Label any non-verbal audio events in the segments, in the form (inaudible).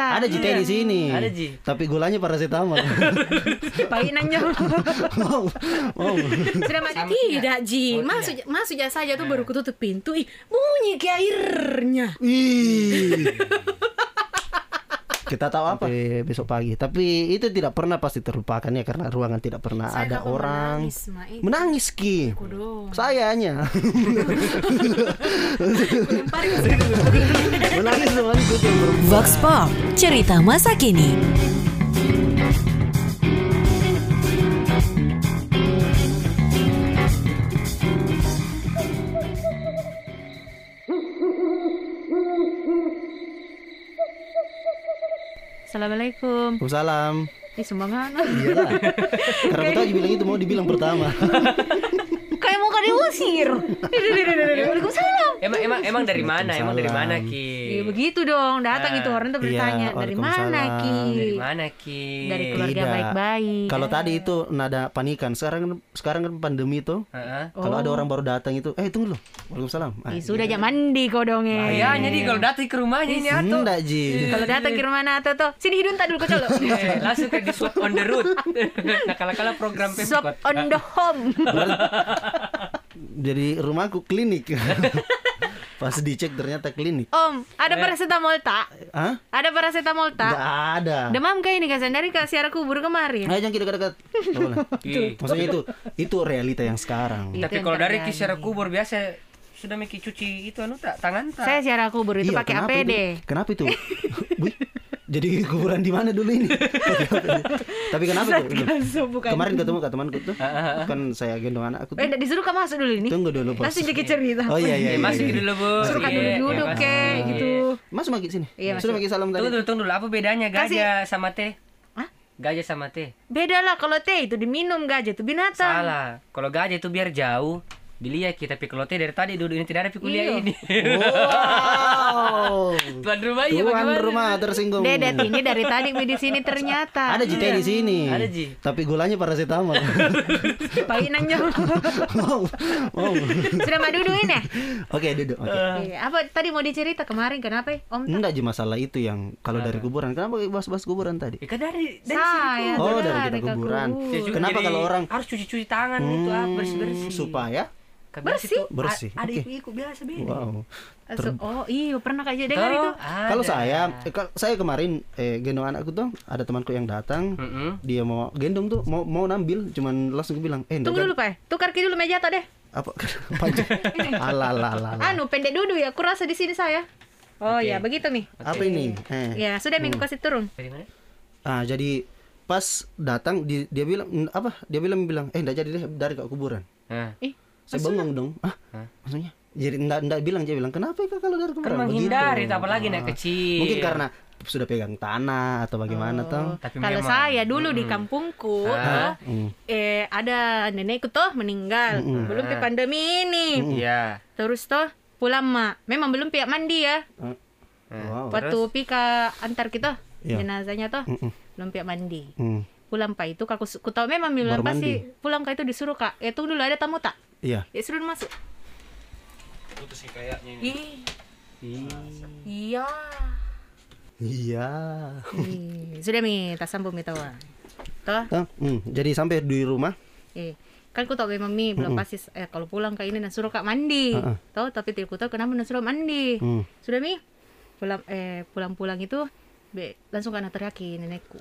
cerita. Ada Ji teh di sini. Ada, Ji. Tapi gulanya paracetamol. (laughs) Pahit nanya. mau, mau. Sudah mati Sama- tidak Ji. Oh, Masuk masuk aja saja tuh baru kututup pintu. Ih, bunyi ke airnya. Ih. Kita tahu apa Sampai besok pagi. Tapi itu tidak pernah pasti terlupakan ya karena ruangan tidak pernah Saya ada orang. menangis. Menangis Ki. Sayanya. Menangis perempuan. Vox Pop, cerita masa kini. Assalamualaikum. Waalaikumsalam. Ih, sumbangan. Iyalah. (laughs) Karena aku tadi bilang itu mau dibilang pertama. (laughs) Diusir. (laughs) Waalaikumsalam. Emang emang emang dari mana? Emang dari mana. Ki? Iya begitu dong, datang itu orang tuh bertanya Iya, dari mana. Ki? Dari mana Ki? Dari keluarga baik-baik. Kalau tadi itu nada panikan. Sekarang sekarang kan pandemi tuh. Heeh. Kalau ada orang baru datang itu, eh tunggu dulu. Waalaikumsalam. Ah, sudah aja mandi kau dong eh. Bahayanya di kalau datang ke rumahnya ini atau Enggak, Ji. Kalau datang ke rumah Nato tuh, sini hidung tak dulu kau colok. (laughs) Eh, langsung kayak di swap on the road. (laughs) nah, kala-kala program Swap Pemkot. on the home. Jadi rumahku klinik. (laughs) Pas dicek ternyata klinik. Om, ada paracetamol tak? Hah? Ada paracetamol tak? Enggak ada. Demam kayak ini kan dari ke siara kubur kemarin. Ayo jangan dekat-dekat. Nggak boleh. (laughs) Ih. Maksudnya itu itu realita yang sekarang. Itu Tapi yang kalau dari kisah kubur biasa sudah Miki cuci itu anu tak tangan tak? Saya siara kubur itu Iya, pakai APD. Itu? Kenapa itu? (laughs) Jadi kuburan di mana dulu ini? (laughs) Tapi kenapa tuh? Kemarin ketemu ke temanku tuh, kan saya gendong anakku Eh, tuh. enggak disuruh kamu masuk dulu ini. Tunggu dulu bos. Langsung jadi cerita. Oh iya iya. Eh, iya, masukin iya. dulu bu. Suruh kan Iya, duduk-duduk iya, masukin. gitu. Mas magi sini. Iya, masuk. magi salam tadi. Tunggu dulu, tunggu dulu. Apa bedanya Kasih- gajah sama teh? Hah? Gajah sama teh. Beda lah kalau teh itu diminum gajah itu binatang. Salah. Kalau gajah itu biar jauh dilihat kita tapi kalau teh dari tadi duduk ini tidak ada Iya. kuliah ini. Wow. (laughs) Tuan rumah iya Tuan bagaimana? rumah tersinggung. Dedet ini dari tadi di sini ternyata. Ada jite di sini. Ada, Ji. Tapi gulanya paracetamol. (laughs) Pahit nanya. mau, mau. Sudah mau duduk ini? Oke, duduk. Oke. Iya, apa tadi mau dicerita kemarin kenapa? ya, Om Enggak aja masalah itu yang kalau dari kuburan. Kenapa bahas-bahas kuburan tadi? Ya kan dari dari saya Oh, dari kita kuburan. Ya, Kenapa jadi kalau orang harus cuci-cuci tangan itu ah, bersih-bersih. supaya Bersih? Bersih, Ada oke. iku-iku biasa beda. wow. Oh iya pernah kayak dengar itu. Kalau saya eh, saya kemarin eh, gendong anakku tuh ada temanku yang datang Mm-mm. dia mau gendong tuh mau mau nambil cuman langsung bilang eh Tunggu dulu pak, tukar dulu meja tadi deh. apa (laughs) panjang. (laughs) Anu pendek duduk ya, aku rasa di sini saya. Oh Oke. ya begitu nih. apa ini eh Ya sudah minggu kasih turun. Dari mana? ah jadi pas datang di- dia bilang "Mm, apa dia bilang bilang eh enggak jadi deh dari ke kuburan Ih, saya bengong dong ah Hah? maksudnya jadi enggak enggak bilang dia bilang kenapa ya kalau dari kan kuburan menghindari Begitu. apalagi anak kecil. mungkin karena sudah pegang tanah atau bagaimana toh Tapi kalau memang- saya dulu di kampungku, Ah. tuh, eh ada nenekku tuh meninggal, belum pi pandemi ini. Iya. Terus tuh pulang mak, memang belum pihak mandi ya. Ah, wow Waktu pi ke antar kita Iya. jenazahnya tuh Mm-mm. belum pihak mandi. Hmm, Pulang pak itu aku, ku tahu memang bilang pasti pulang kak itu disuruh kak. Eh tunggu dulu ada tamu tak? Iya Ya suruh masuk. Putus sih kayaknya Ih, iya. iya Ih, Sudah mi, tak sambung mi tawa. Toh, hmm, jadi sampai di rumah eh kan ku tahu memang mi belum pasti eh kalau pulang ke ini nah suruh kak mandi. Tahu tapi tidak ku tahu kenapa nah suruh mandi. Hmm. Sudah mi pulang eh pulang-pulang itu be, langsung karena teriaki nenekku.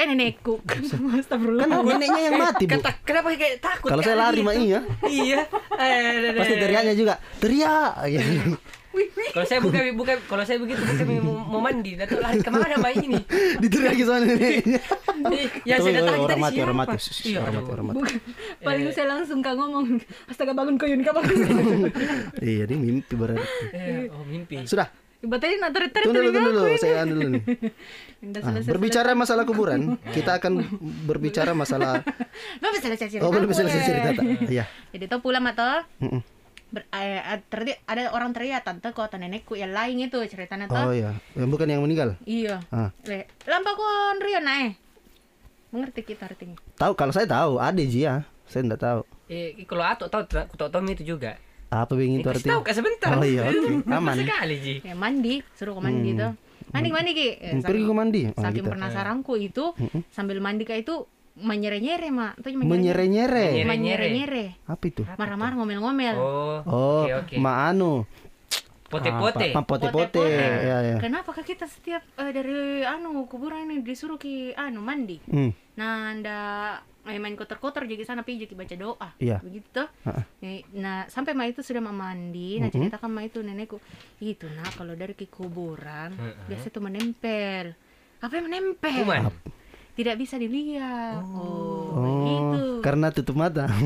Eh nenekku. (laughs) Astagfirullah. kan neneknya yang mati bu Kata, kenapa kayak takut? kalau saya lari mah iya iya. Eh, pasti teriaknya juga teriak ya. Kalau saya buka buka kalau saya begitu bukan mau, mau mandi, datang lari ke mana mbak ini? (laughs) diteriaki sama neneknya (laughs) Tapi, saya datang orang tadi mati orang siapa? mati Iya, orang aduh. mati orang mati Bukan. Paling saya langsung kak ngomong astaga bangun koyun kak bangun. iya ini mimpi berarti Eh, oh mimpi. sudah Ibaratnya nak tarik-tarik tunggu dulu tunggu dulu saya anu dulu nih (laughs) Ah, berbicara masalah kuburan (laughs) kita akan berbicara masalah (laughs) Belum selesai cerita. oh belum bisa aku, selesai eh. cerita iya Jadi tuh pulang atau ber, eh, eh, ada orang teriak tante kok tante nenekku yang lain itu ceritanya tuh. oh iya yang bukan yang meninggal Iya. ah. Le, lampa kon Rio naik. Mengerti kita artinya. tahu kalau saya tahu ada Ji ya saya tidak tahu Eh, kalau Ato tahu aku tahu itu juga. Apa yang itu Kasih artinya tahu kak sebentar. oh iya oke. aman. Sekali Ji. Ya mandi, suruh ke mandi tuh. mandi mandi ki. Eh, Hmm, pergi ke mandi. Oh, saking gitu. penasaranku itu sambil mandi kayak itu menyere-nyere mak. Tuh menyere-nyere. Menyere-nyere? Apa itu? Marah-marah ngomel-ngomel. Oh, oh oke oke. ma anu. Pote-pote. apa, pote-pote. Ya ya. Kenapa kak kita setiap eh, dari anu kuburan ini disuruh ki anu mandi? Hmm, nah ndak eh, main kotor-kotor jadi sana pergi jadi baca doa. Iya. begitu. Toh nah sampai ma itu sudah mau mandi nah ceritakan ma itu nenekku itu nah kalau dari ke kuburan biasa itu menempel. Apa yang menempel? Kuman. tidak bisa dilihat. Oh, oh begitu. Karena tutup mata (laughs)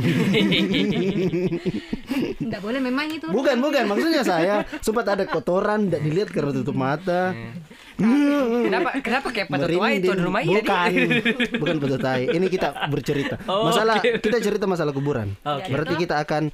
nggak boleh memang itu. Bukan bukan maksudnya saya sempat ada kotoran tidak dilihat karena tutup mata. Kenapa kenapa kayak patut tua itu? Rumah iya bukan. Bukan patut tai. ini kita bercerita. Oh, masalah oke. kita cerita masalah kuburan. Oke. berarti kita akan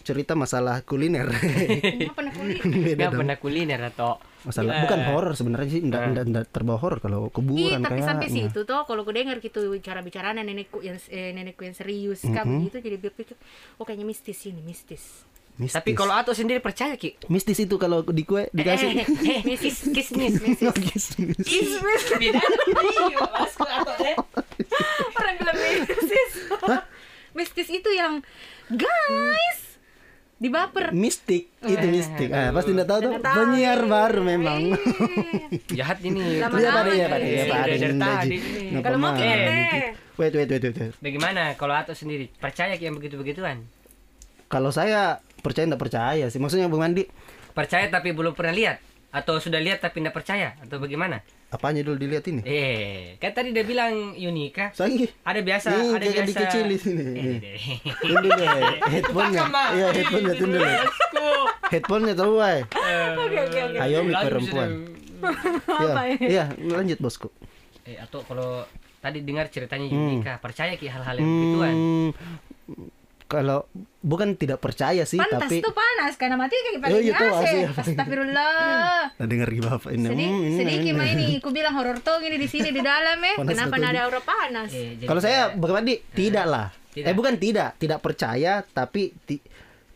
cerita masalah kuliner. Nggak pernah (laughs) Nggak pernah kuliner atau masalah Iya. bukan horor sebenarnya sih enggak enggak, enggak terbawa horor kalau Ih, kuburan tapi sampai kayaknya situ toh kalau ku dengar gitu cara bicaranya nenekku yang eh, nenekku yang serius kan begitu jadi berpikir oh kayaknya mistis ini mistis. Mistis. Tapi kalau Ato sendiri percaya Ki? mistis itu kalau di kue dikasih. Eh, mistis kismis mistis. (laughs) Nogis, mistis. Beda. Iya, masuk Ato deh. orang bilang mistis. Mistis itu yang guys dibaper. Mistik. Itu mistik. Ah pasti enggak tahu tuh. Penyiar baru memang. (laughs) Jahat ini. Iya pada Dari ini tadi Ji. ini. Ngapa kalau mau Eh, wait wait wait wait. Bagaimana kalau Ato sendiri? Percaya yang begitu-begituan? kalau saya percaya enggak percaya sih. Maksudnya Bang Mandi Percaya tapi belum pernah lihat? Atau sudah lihat tapi tidak percaya? Atau bagaimana? Apanya dulu dilihat ini Eh, kan tadi dia bilang Yunika. saya Ada biasa, Ih, ada biasa. dikecil di sini. Eh, deh. Tunggu deh, headphone-nya. Iya, headphone-nya tunggu deh. Headphone-nya tahu, Wai. Ayo mi perempuan. Iya, iya, lanjut bosku. Eh, atau kalau tadi dengar ceritanya Yunika, percaya Ki hal-hal yang begituan? Hmm, kalau bukan tidak percaya sih, panas tapi tuh panas karena mati kayak Oh, iya, paling. AC astagfirullah nah, dengar gimana Bapak ini. sedih Hmm, ini, sedikit ini. mah ini ku bilang horor tuh gini di sini di dalam eh Panas kenapa ada aura panas Eh, jadi Kalau saya bagaimana di tidak lah. Tidak. Eh bukan tidak, tidak percaya tapi ti-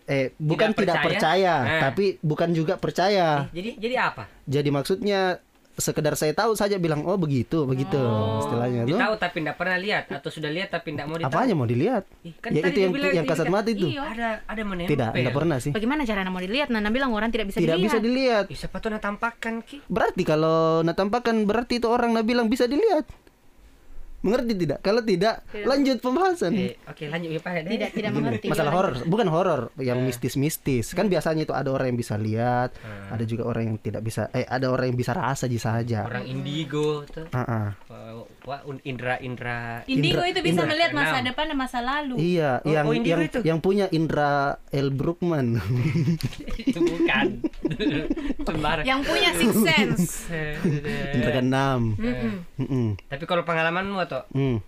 eh bukan tidak, percaya? percaya, Eh. tapi bukan juga percaya. Eh, jadi jadi apa? Jadi maksudnya sekedar saya tahu saja bilang oh begitu, begitu istilahnya tuh. Ditahu tapi tidak pernah lihat atau sudah lihat tapi tidak mau ditahu. Apanya mau dilihat? Ih, kan ya tadi itu yang bilang yang kasat kan- mata itu. Iya. Ada ada menempel. Tidak, tidak pernah sih. bagaimana cara mau dilihat Nana bilang orang tidak bisa Tidak dilihat bisa dilihat. Ih, siapa tuh nak tampakkan Ki? Berarti kalau nak tampakkan berarti itu orang nak bilang bisa dilihat. Mengerti tidak? Kalau tidak, lanjut pembahasan. Eh, oke lanjut ya Pak. tidak tidak mengerti Masalah Ya, horor, bukan horor yang Eh. mistis-mistis. Kan biasanya itu ada orang yang bisa lihat, Hmm. ada juga orang yang tidak bisa eh ada orang yang bisa rasa ji saja. Orang indigo tuh. Ah, ah. Wah, Wah, un- indra indra indigo Indra- itu bisa indra melihat masa depan dan masa lalu Iya, Oh, yang oh, yang itu. yang punya Indra L. Brookman. (laughs) bukan. (laughs) Sembarang. yang punya six sense (laughs) Indra keenam. Mm-mm. Mm-mm. Tapi kalau pengalamanmu atau Hmm,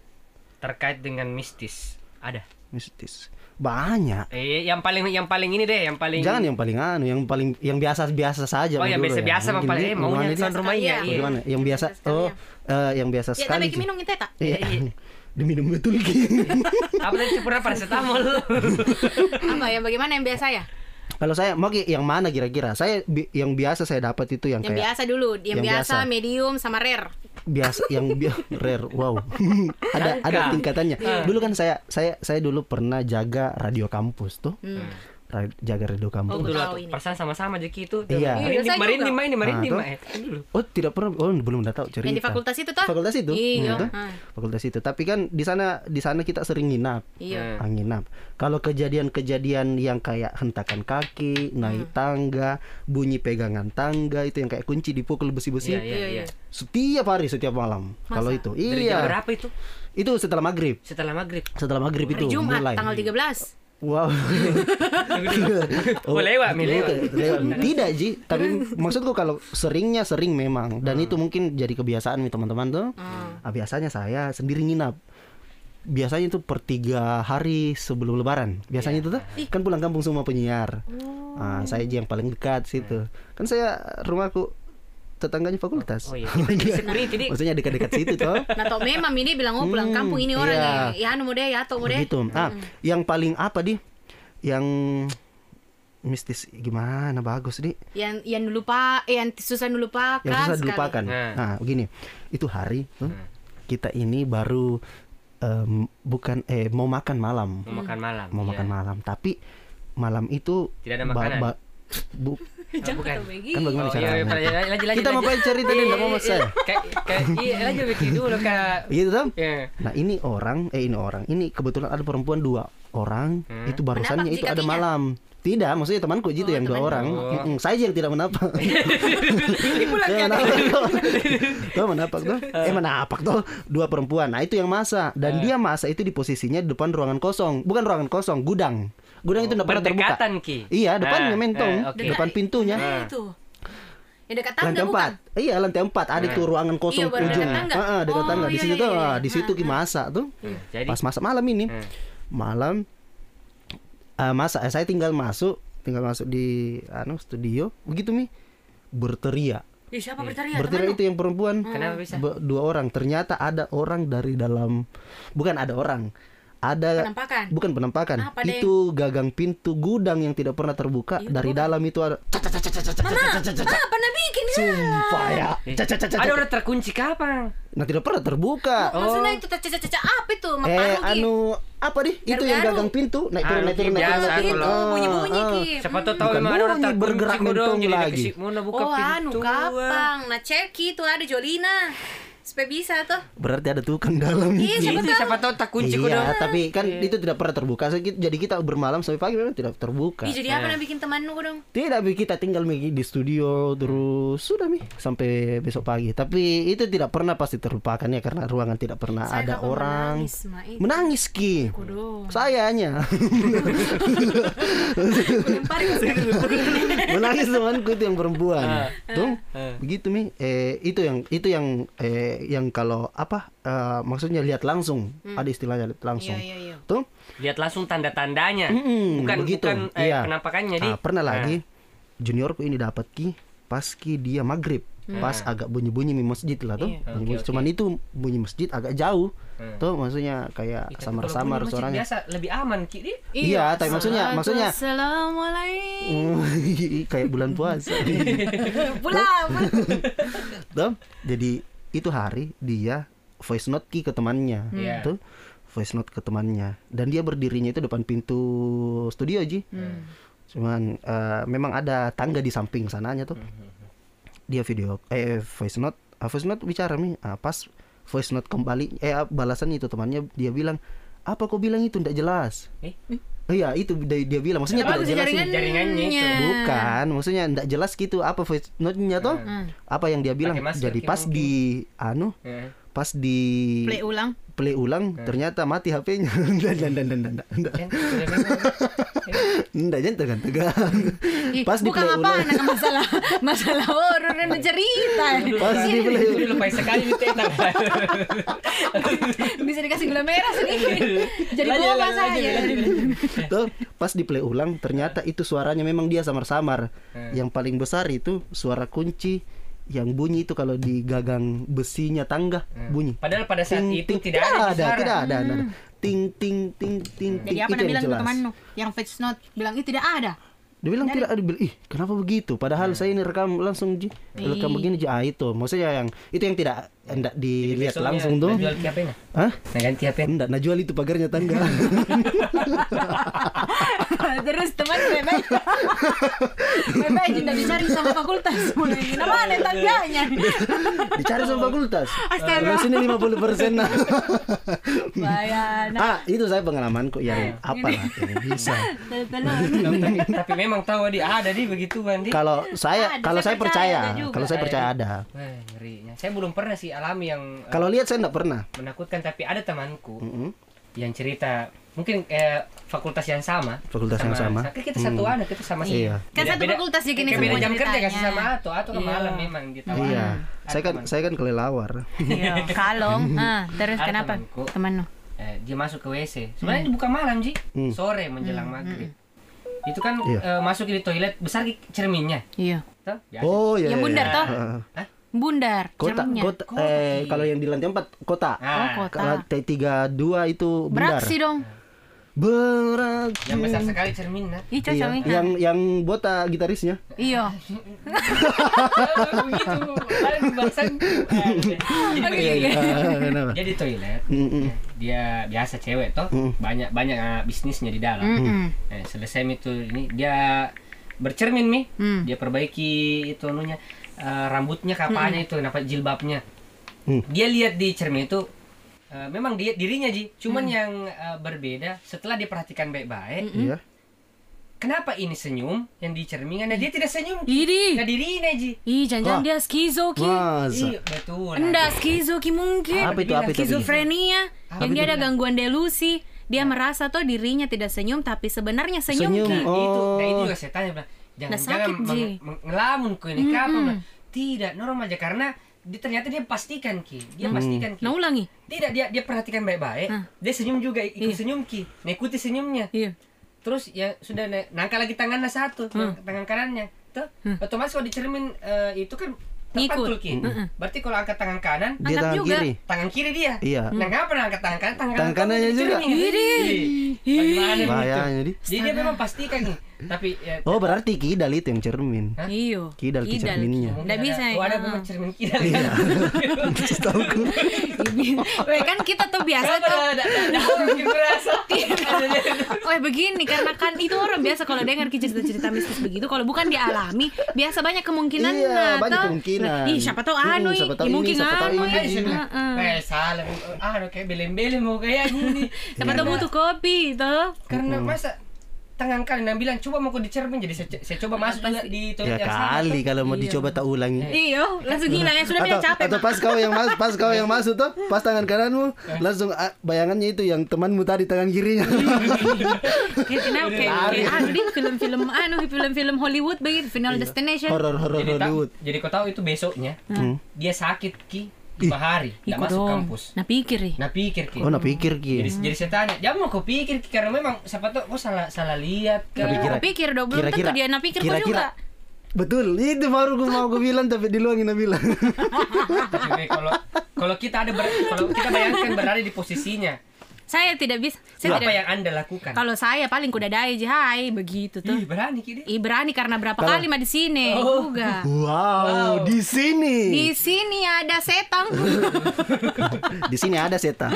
terkait dengan mistis ada? mistis. Banyak. Eh, yang paling yang paling ini deh, yang paling Jangan yang paling anu, yang paling yang biasa-biasa saja. Oh, yang ya. biasa-biasa mah Mungkin paling eh, gimana tuan ini? rumah iya. Iya. iya. Bagaimana? Yang biasa oh eh, yang biasa ya sekali. tapi Ji. minum kita tak Iya. Diminum betul Ki. (laughs) Apa tadi pernah paracetamol? (laughs) apa yang bagaimana yang biasa ya Kalau saya mau yang mana kira-kira? Saya bi- yang biasa saya dapat itu yang, yang kayak biasa dulu yang, yang biasa, biasa. medium sama rare biasa yang bi- (laughs) rare wow (laughs) ada ada tingkatannya Iya. dulu kan saya saya saya dulu pernah jaga radio kampus tuh hmm. Jaga radio kampus Oh, dulu ini. perasaan sama-sama Jeki itu. Iya. Iya, Merinding, mah ini merinding Ah. Eh, dulu. oh tidak pernah oh belum udah tahu cerita. Yang di fakultas itu toh? Fakultas itu. Iya. Hmm, fakultas itu. Tapi kan di sana di sana kita sering nginap. Iya. Ah, nginap. Kalau kejadian-kejadian yang kayak hentakan kaki naik tangga bunyi pegangan tangga itu yang kayak kunci dipukul besi-besi Iya, iya, iya. setiap hari setiap malam. Kalau itu. Dari jam iya. berapa itu? itu setelah maghrib. Setelah maghrib. setelah maghrib hari itu Jumat mulai. tanggal 13 wow. (laughs) Oh, lewat, lewat. Lewat. tidak ji. Tapi maksudku kalau seringnya sering memang. Dan itu mungkin jadi kebiasaan nih teman-teman tuh. Hmm. Ah, biasanya saya sendiri nginap. Biasanya itu per tiga hari sebelum lebaran. Biasanya itu tuh kan pulang kampung semua penyiar. Ah, saya aja yang paling dekat situ. Kan saya rumahku tetangganya fakultas Oh iya, (laughs) security di. maksudnya dekat-dekat situ toh (laughs) nah tau memang ini bilang oh pulang Hmm, kampung ini orangnya iya. ya anu mau deh ya mau deh Begitu. Ah, yang paling apa di? Yang mistis gimana bagus nih Yang yang lupa, eh, yang susah dilupakan. yang susah dilupakan. Nah. Nah, begini, itu hari tuh, kita ini baru em, bukan eh mau makan malam, Mau makan malam. mau iya. makan malam, tapi malam itu Tidak ada makanan? bu, (laughs) Jangan bukan. kan bagaimana Oh, iya, iya, caranya? lanjut, lanjut, lanjut, Kita mau lanjut. cerita deh, nggak mau Iya, saya. iya. Kayak, kayak, iya, lanjut bikin dulu kak. Gitu tuh. Iya. Nah ini orang, eh ini orang, ini kebetulan ada perempuan dua orang, Hmm. itu barusannya itu ada malam. Tidak, maksudnya temanku gitu Oh, yang dua orang. Oh. Saya yang tidak menapak. (laughs) Saya menapak tuh. Tuh menapak tuh. Eh menapak tuh dua perempuan. Nah itu yang masa dan dia masa itu di posisinya di depan ruangan kosong, bukan ruangan kosong, gudang. Gudang itu tidak pernah terbuka. Berdekatan ki. Iya, depannya Ah, mentong, ah, oke. depan pintunya. Eh, itu. Yang dekat tangga lantai bukan? empat iya lantai empat ada tuh ruangan kosong Iya, baru dekat ujung tangga. Heeh, dekat Oh, tangga di iya, situ iya, tuh iya, ah, iya. di situ Ah, kita masak tuh Hmm, Jadi. pas masak malam ini Hmm. malam eh, masak eh, saya tinggal masuk tinggal masuk di anu studio begitu mi berteriak Ih, siapa berteriak? berteriak itu yang perempuan Kenapa bisa? Dua orang ternyata ada orang dari dalam bukan ada orang ada Penampakan. bukan penampakan Apa, itu gagang pintu gudang yang tidak pernah terbuka Iya, dari dalam itu ada Mana? Mana pernah bikin sumpah ya Eh, Caca, caca, Ada caca. orang terkunci kapan? nah tidak pernah terbuka Maksudnya itu caca-caca apa itu? Eh anu apa nih? Itu yang gagang pintu naik turun Anu, naik turun naik turun biasa naik turun. Itu kalau- bunyi-bunyi, Ah, Ki. Siapa tahu ada orang bunyi, terkunci bergerak mentong lagi. Muna buka Oh, pintu. anu kapang. Nah, cek itu ada Jolina. Supaya bisa tuh. Berarti ada tukang dalam. Iya, siapa Ini tahu. siapa tahu tak kunci Iya, kodong. tapi kan itu tidak pernah terbuka. So, Jadi kita bermalam sampai pagi memang tidak terbuka. Ih, jadi apa yang bikin temanmu dong? Tidak, kita tinggal Mi, di studio terus sudah mi sampai besok pagi. Tapi itu tidak pernah pasti terlupakan ya karena ruangan tidak pernah Saya ada orang. menangis, Ma. Menangis ki. Kudung. Sayanya. (laughs) Menangis temanku itu yang perempuan tuh Ah. begitu mi eh itu yang itu yang eh yang kalau apa eh, maksudnya lihat langsung ada istilahnya lihat langsung Iya, iya, iya. tuh Lihat langsung tanda-tandanya. Mm-mm, bukan begitu. bukan eh, Iya. penampakannya di. Ah, pernah Nah. lagi juniorku ini dapat ki pas ki dia maghrib pas agak bunyi-bunyi di masjid lah tuh Iya. oke. cuman itu bunyi masjid agak jauh Hmm. tuh maksudnya kayak kalau bunyi masjid suaranya Biasa lebih aman ki di. Iya, tapi maksudnya- maksudnya- Assalamualaikum. (laughs) kayak bulan puasa (laughs) Pulang. Tuh, jadi itu hari dia voice note ki ke temannya. Iya. tuh voice note ke temannya. Dan dia berdirinya itu depan pintu studio ji. Cuman eh, memang ada tangga di samping sananya tuh. Dia video eh voice note ah, voice note bicara nih Ah, pas voice note kembali eh balasan itu temannya dia bilang apa kau bilang itu? Tidak jelas. Eh, iya itu dia, dia bilang maksudnya tidak jelas jaringan- jaringannya itu. Bukan, maksudnya ndak jelas gitu apa voice note-nya tuh. Apa yang dia bilang? Masker Jadi pas mungkin. di anu, eh. pas di Play ulang. play ulang ternyata mati HP-nya. Dan dan dan dan dan. (laughs) Ndak jangan tegang tegang. Ih, Pas bukan apa ulang. anak masalah masalah horor dan cerita. Pas di play Itu lupa sekali. Bisa dikasih gula merah sedikit. Jadi boba saya. Tuh, pas di play ulang ternyata itu suaranya memang dia samar-samar. Hmm. Yang paling besar itu suara kunci yang bunyi itu kalau di gagang besinya tangga bunyi. Padahal pada saat Ting, itu ting. tidak ada ada, suara. tidak ada, tidak ada. Ting ting ting ting ting. Jadi apa yang bilang jelas. temanmu yang face note bilang itu tidak ada. Dia bilang tidak ada bilang, ih kenapa begitu? Padahal saya ini rekam langsung ji, rekam begini ji. Ah itu, maksudnya yang itu yang tidak hendak dilihat Besoknya langsung tuh. Nah jual Hah? Nah ganti apa Enggak, nah jual itu pagarnya tangga. (laughs) (laughs) Terus teman bebek. Bebek tidak dicari sama fakultas. Mulai kenapa ada tangganya? (laughs) Dicari sama fakultas. Astaga. Kalau sini 50 persen nah. Bayan. ah, itu saya pengalamanku yang apa lah yang bisa. Tapi memang tahu di ada di begitu Bandi. Kalau saya kalau saya percaya kalau saya percaya ada. Wah, ngerinya. Saya belum pernah sih alami yang Kalau lihat saya enggak pernah. menakutkan tapi ada temanku Mm-mm. yang cerita mungkin eh, fakultas yang sama. Fakultas yang sama. Kan kita satu Hmm. anak kita sama sih. Iya. Kan satu fakultas ya gini beda semua jam kerja kasih sama atau atau ke Iya. malam memang gitu. Iya. Ada Saya kan teman- saya kan kelelawar. Iya, (laughs) kalong. Ah, terus Ada kenapa? temanku. Temanmu. eh, dia masuk ke WC. Sebenarnya itu bukan malam, Ji. Hmm. Sore menjelang maghrib. Itu kan Iya. eh, masuk di toilet besar cerminnya. Iya. Tuh, biasa. Oh iya. Yang iya, bundar iya. toh? Heeh. Hah? Bundar. Kota, cerminnya. kota, eh kalau yang di lantai 4 kota. Ah, Oh, kota. Lantai 32 itu bundar. Beraksi dong. berat. Yang besar sekali cermin nah. Ih, Iya, cocok nih. yang yang botak gitarisnya. Iya. (laughs) begitu. Ada bahasan. (laughs) Jadi begini. Ah, kenapa? Dia toilet. Biasa cewek toh. Mm. Banyak banyak ah, bisnisnya di dalam. Mm-mm. Eh, selesai itu ini dia bercermin mi. Hmm. Dia perbaiki itu anunya eh, rambutnya kapalnya itu kenapa jilbabnya. Hmm. Dia lihat di cermin itu eh, memang dia dirinya ji, cuman yang eh, berbeda setelah diperhatikan baik-baik. Iya. Kenapa ini senyum yang di cermin? Nah, dia tidak senyum. Ih, Nah, dirinya ji. ih, jangan-jangan Wah. dia skizo ki. Iya, betul. Enggak skizo ki mungkin. Apa itu apa itu? Skizofrenia. Apa Yang dia itu? ada gangguan delusi. Dia merasa tuh dirinya tidak senyum tapi sebenarnya senyum, Senyum. ki. Nah, itu, nah, itu Oh. juga saya tanya bilang, jangan Nah, jangan sakit, Ji. meng- meng- ngelamun ini kapan Bilang, Tidak, normal aja karena di, ternyata dia pastikan ki, dia pastikan ki. Nah ulangi. Tidak, dia dia perhatikan baik-baik. Hmm. Dia senyum juga, ikut Iya. senyum ki. Nah, ikuti senyumnya. Iya. Terus ya sudah na- nangka lagi tangannya satu, Hmm. tangan kanannya. Tuh, otomatis kalau dicermin eh, itu kan Ngikut. terpantul ki. Berarti kalau angkat tangan kanan, Dia Angkat tangan juga. kiri. tangan kiri dia. Iya. Nah, ngapa angkat tangan kanan? Tangan, Tangan kanan kanannya juga. dicermin. Iya. Bagaimana gitu? Bahayanya di. Jadi dia memang pastikan nih. Tapi ya Oh berarti kidal itu yang cermin. Hah? Iyo. Kidal ki cerminnya. Nggak bisa Oh, ada ya. memang cermin kita. Iya. Setahuku. (laughs) Weh kan kita tuh biasa Kenapa tuh. merasa? (laughs) Weh begini karena kan itu orang biasa kalau dengar cerita-cerita mistis begitu kalau bukan dialami biasa banyak kemungkinan Iya, nah, banyak kemungkinan. Ih siapa tahu Hmm, anu siapa tahu mungkin tahu anu. Eh, eh salah. Ah, kayak belem-belem mau kayak gini. Siapa tahu butuh kopi toh. Karena masa tangan kalian bilang coba mau dicermin jadi saya, saya coba masuk juga di toilet Ya yang kali kalau mau dicoba tak ulangi. Iyo, langsung hilang ya sudah atau, capek. atau pas kau yang masuk pas kau yang masuk tuh pas tangan kananmu langsung ah, bayangannya itu yang temanmu tadi tangan kirinya. (laughs) Kayak kenapa? Kayak kayak anu di film-film anu film-film Hollywood begitu Final Destination. horor horor Jadi, tak- Hollywood. jadi kau tahu itu besoknya Hmm. dia sakit ki di bahari, Ikut tidak masuk dong. kampus. Nah pikir ih. Nah pikir ki. oh nah pikir ki Jadi, jadi saya tanya, jangan mau kau pikir Ki, karena memang siapa tahu kau salah salah lihat kan. Kira- Nah, pikir dong belum tentu kira-kira- dia nah pikir kok juga. kira-kira betul itu baru gue mau gue bilang tapi diluangin bilang Tapi kalau kalau kita ada ber- kalau kita bayangkan berada di posisinya, Saya tidak bisa. Saya apa tidak. yang anda lakukan? Kalau saya paling kuda dai aja, hai begitu tuh. Ih, berani ki dia. Ih berani karena berapa Kalau- kali mah di sini Oh. juga. (laughs) wow, di sini Di sini ada setan. (laughs) di sini ada setan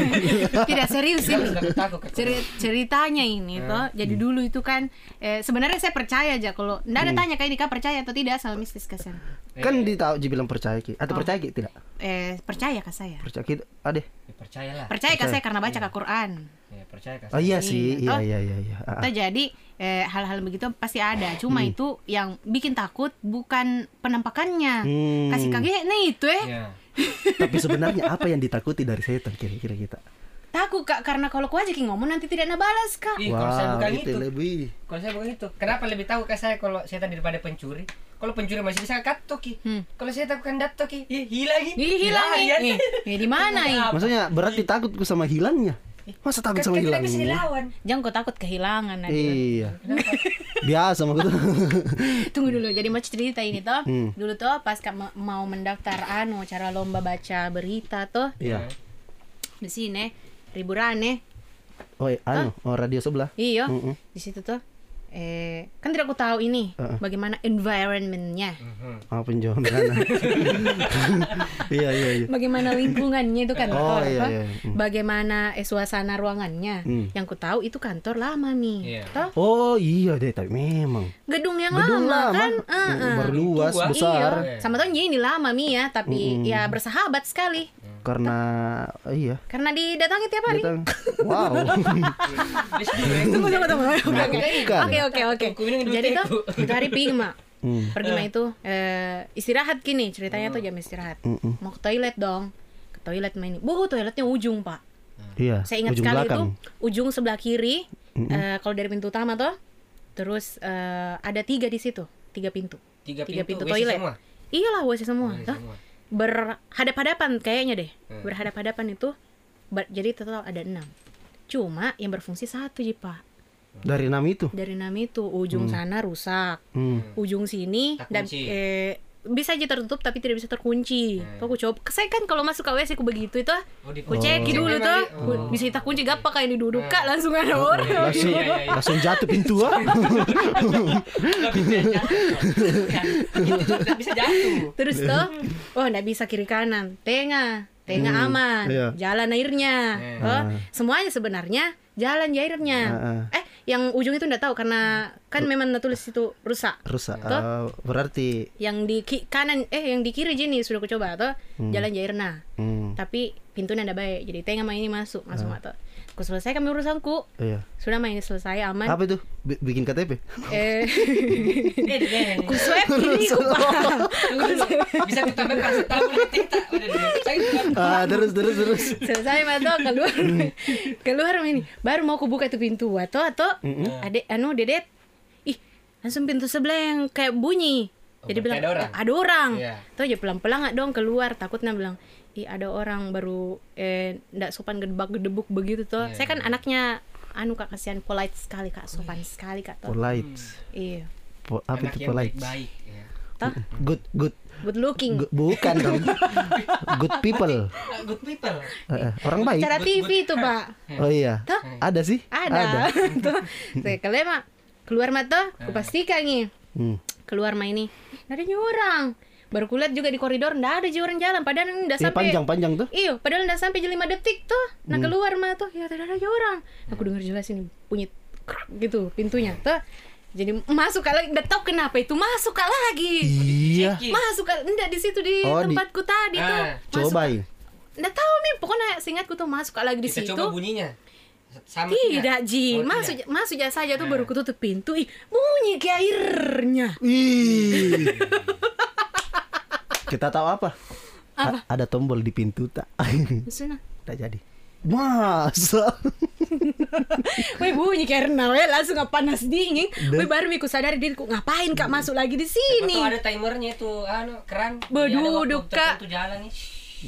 (laughs) Tidak serius ini. Jangan takut takut. Ceri- ceritanya ini toh jadi dulu itu kan eh, sebenarnya saya percaya aja kalau ndak ada tanya kayak Dika percaya atau tidak sama mistis kesan kan ditahu dibilang percaya ki atau percaya ki tidak eh percaya ke saya percaya ki ada Ya, percayalah. percaya ke saya karena baca ke Quran Ya, percaya kan. oh iya sih Iya. iya iya iya iya. Toh jadi eh, hal-hal begitu pasti ada cuma itu yang bikin takut bukan penampakannya Hmm. kasih kaget nih itu eh Ya. tapi sebenarnya apa yang ditakuti dari setan kira-kira kita takut kak karena kalau ku aja ki ngomong nanti tidak nabalas kak Ih, kalau saya bukan itu itu. lebih Kalau saya bukan itu. Kenapa lebih tahu ke saya kalau saya daripada pencuri? Kalau pencuri masih bisa kato ki. Hmm. Kalau saya takutkan dato ki, ih, hilang. Ih, hilang nih ya. eh, eh, di mana ih maksudnya berarti takutku sama hilangnya masa takut Kan sama bisa hilangnya dilawan. jangan kau takut kehilangan Nadia. iya (laughs) biasa mah gitu (laughs) Tunggu dulu, jadi mau cerita ini toh. Hmm. Dulu tuh pas ka- ma- mau mendaftar anu cara lomba baca berita tuh iya di sini riburane. oh iya, anu oh radio sebelah Iya, Mm-mm. di situ tuh eh kan tidak aku tahu ini Heeh. bagaimana environmentnya, apa penjualan sana (laughs) iya iya iya bagaimana lingkungannya itu kantor, Oh, iya, apa? iya. Hmm. bagaimana eh, suasana ruangannya. Hmm. Yang ku tahu itu kantor lama nih, Iya. toh oh iya deh tapi memang gedung yang gedung lama, lama kan, Heeh. baru luas Tua. besar Iya, sama tuh ini lama mi ya, tapi ya bersahabat sekali. Karena iya Karena didatangi tiap hari. datang (laughs) wow Tunggu, tunggu, tunggu. Oke. Oke, oke, Jadi tuh itu hari pergi mak. Hmm. Pergi mah itu eh, istirahat gini ceritanya tuh jam istirahat. Mau ke toilet dong. Ke toilet main. Bu, toiletnya ujung pak. iya Saya ingat ujung sekali belakang itu ujung sebelah kiri. eh, kalau dari pintu utama tuh, terus eh, ada tiga di situ, tiga pintu. Tiga Tiga pintu, pintu WC toilet. semua? Iyalah WC semua. WC Tuh, semua. Berhadap-hadapan kayaknya deh. Hmm. Berhadap-hadapan itu. ber- jadi total ada enam. Cuma yang berfungsi satu ji pak. dari enam itu Dari enam itu ujung sana rusak. hmm. ujung sini dan eh, bisa aja tertutup tapi tidak bisa terkunci. Tuh aku coba. Saya kan kalau masuk ke WC aku begitu itu ah. Oh, Aku ceki Oh. dulu tuh. oh. Bisa kita kunci gak pakai ini duduk kak langsung ada orang. langsung Iya, iya, iya. langsung jatuh pintu ah Nggak bisa jatuh. Nggak bisa jatuh. Terus tuh, oh nggak bisa kiri kanan, tengah, tengah aman, iya. jalan airnya, Eh. oh semuanya sebenarnya jalan airnya. Ah, Eh, yang ujung itu nggak tahu karena kan memang tulis itu rusak. rusak Tuh. Ah, berarti Yang di ki- kanan, eh yang di kiri Jenny sudah aku coba tuh, jalan jairna. hmm, Tapi pintunya ndak baik, jadi tengah main ini masuk, masuk atau. Aku selesaikan urusanku, iya. Sudah main ini selesai aman. apa itu? Bi- bikin KTP Eh, Eh, ku swab ini ku. Bisa ditambah deh. Saya juga- ah terus terus terus. Selesai mato keluar. Keluar ini. Baru mau aku buka itu pintu. Atau atau adek anu dedet. Ih langsung pintu sebelah yang kayak bunyi. Oh, jadi berarti bilang ada orang? ada orang. Iya. tuh aja pelan pelan nggak dong? Keluar takutnya bilang ih ada orang baru eh ndak sopan gedebak gedebuk begitu tuh Iya, saya kan anaknya anu kak kasihan polite sekali kak sopan sekali kak tuh polite. Iya. Po- apa Anak itu yang polite? baik-baik. ya. toh? Good good. Good looking. Good- bukan dong. Good people. (laughs) Good people. Eh, orang baik. Cara TV tuh pak. Oh iya. Tuh. ada sih. Ada, (laughs) tuh Tuh, kalau emang keluar mata aku pastikan nih. Hmm. keluar mah ini ada orang baru kulihat juga di koridor nggak ada orang jalan padahal udah Iya sampai panjang panjang tuh iyo padahal udah sampai lima detik tuh nah Hmm. keluar mah tuh ya tidak ada orang aku dengar jelas ini bunyi krak gitu pintunya tuh jadi masuk kali nggak tahu kenapa itu masuk kali lagi iya masuk kali enggak di situ di Oh, di- tempatku tadi tuh Ah, Masuk coba ya nggak tahu nih pokoknya seingatku tuh masuk kali lagi di Kita situ coba bunyinya. Sama tidak, Ji. Oh, masuk tidak. masuk aja saja tuh Eh. baru kututup pintu. Ih, bunyi kayak airnya. Ih. (laughs) Kita tahu apa? Apa? A- ada tombol di pintu tak? (laughs) Tak jadi. Masa? (laughs) weh bunyi karena weh langsung nggak panas dingin. Weh baru miku sadar diriku ngapain kak masuk lagi di sini. ada timernya itu, anu keran. Beduduk, Kak. Itu jalan nih.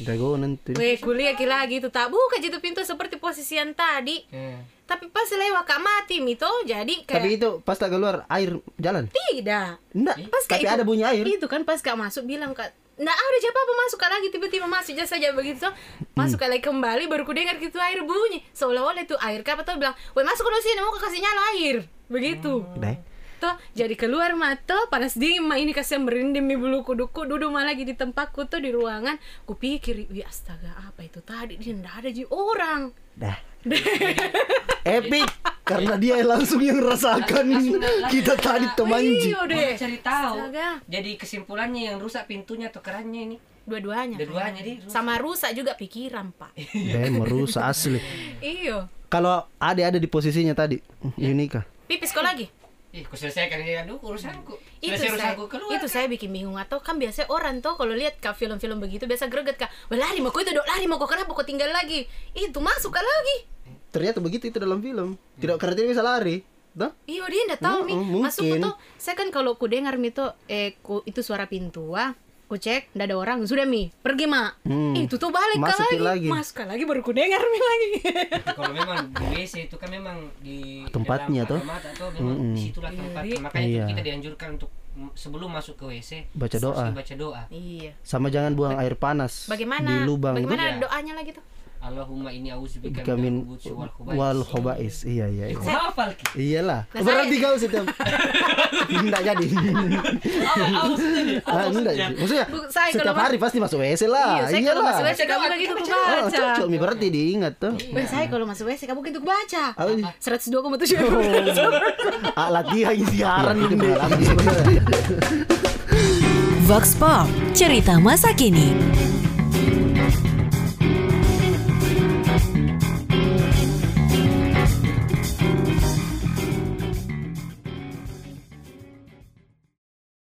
Jago nanti. Weh kuliah kira lagi tuh tak buka itu pintu seperti posisi yang tadi. Eh. Tapi pas lewat kak mati mito jadi kayak Tapi itu pas tak keluar air jalan. tidak. Enggak, Pas tapi kayak ada itu- bunyi air. Itu kan pas kak masuk bilang kak Nggak ada siapa apa masuk lagi tiba-tiba masuk aja saja begitu. Masuk kak lagi kembali baru ku dengar gitu air bunyi. Seolah-olah itu air kak atau bilang weh masuk dulu sini mau kasih nyala air. Begitu. Deh. toh jadi keluar mata panas dingin mah ini kasih merinding mi bulu kuduku duduk mah lagi di tempatku tuh di ruangan. Ku pikir wih astaga apa itu? Tadi dia nggak ada ji orang. Dah. (laughs) Epic karena dia langsung yang rasakan kita tadi temanji. Iya cari tahu. Astaga. Jadi kesimpulannya yang rusak pintunya atau kerannya ini. dua-duanya Dua-duanya rusak. sama rusak juga pikiran pak (laughs) Deh merusak asli. iyo Kalau ada ada di posisinya tadi, Yunika. pipis kok lagi Ih, ku selesaikan ini aduh urusanku. itu Selesai saya, urusanku keluar. itu saya bikin bingung atau kan biasa orang tuh kalau lihat kak film-film begitu biasa greget kak "Wah, lari mau kok itu dok lari mau kok kenapa kok tinggal lagi itu masuk kak lagi Ternyata begitu itu dalam film. Tidak karena dia bisa lari. Tuh? Iya dia ndak tahu nih Mm-mm, masuk mungkin. tuh saya kan kalau ku dengar mi tuh eh ku, itu suara pintu ah ku cek ndak ada orang sudah mi pergi mak Hmm. itu tuh balik Masukin lagi. lagi. masuk kak lagi baru ku dengar mi lagi Kalau memang di WC itu kan memang di Tempatnya tuh. atau memang di situlah tempat. Iya. Makanya itu Iya. kita dianjurkan untuk mm, sebelum masuk ke WC Baca doa. baca doa. iya Sama jangan buang air panas bagaimana di lubang bagaimana Iya. doanya lagi tuh Allahumma ini auzubika Bika min wal khobais. Iya iya. Iya. hafal Ki? Iyalah. Nah, Berarti kau setiap (laughs) tidak jadi. Ah, enggak. Maksudnya Bu, saya setiap kalau mas- hari pasti masuk WC lah. iya saya kalau masuk WC kamu gitu Oh, baca cocok mi berarti diingat tuh. Saya kalau masuk WC kamu gitu baca Oh, (laughs) iya. 102,7 Ah, latihan siaran ini pengalaman sebenarnya. (laughs) Vox Pop, cerita masa kini.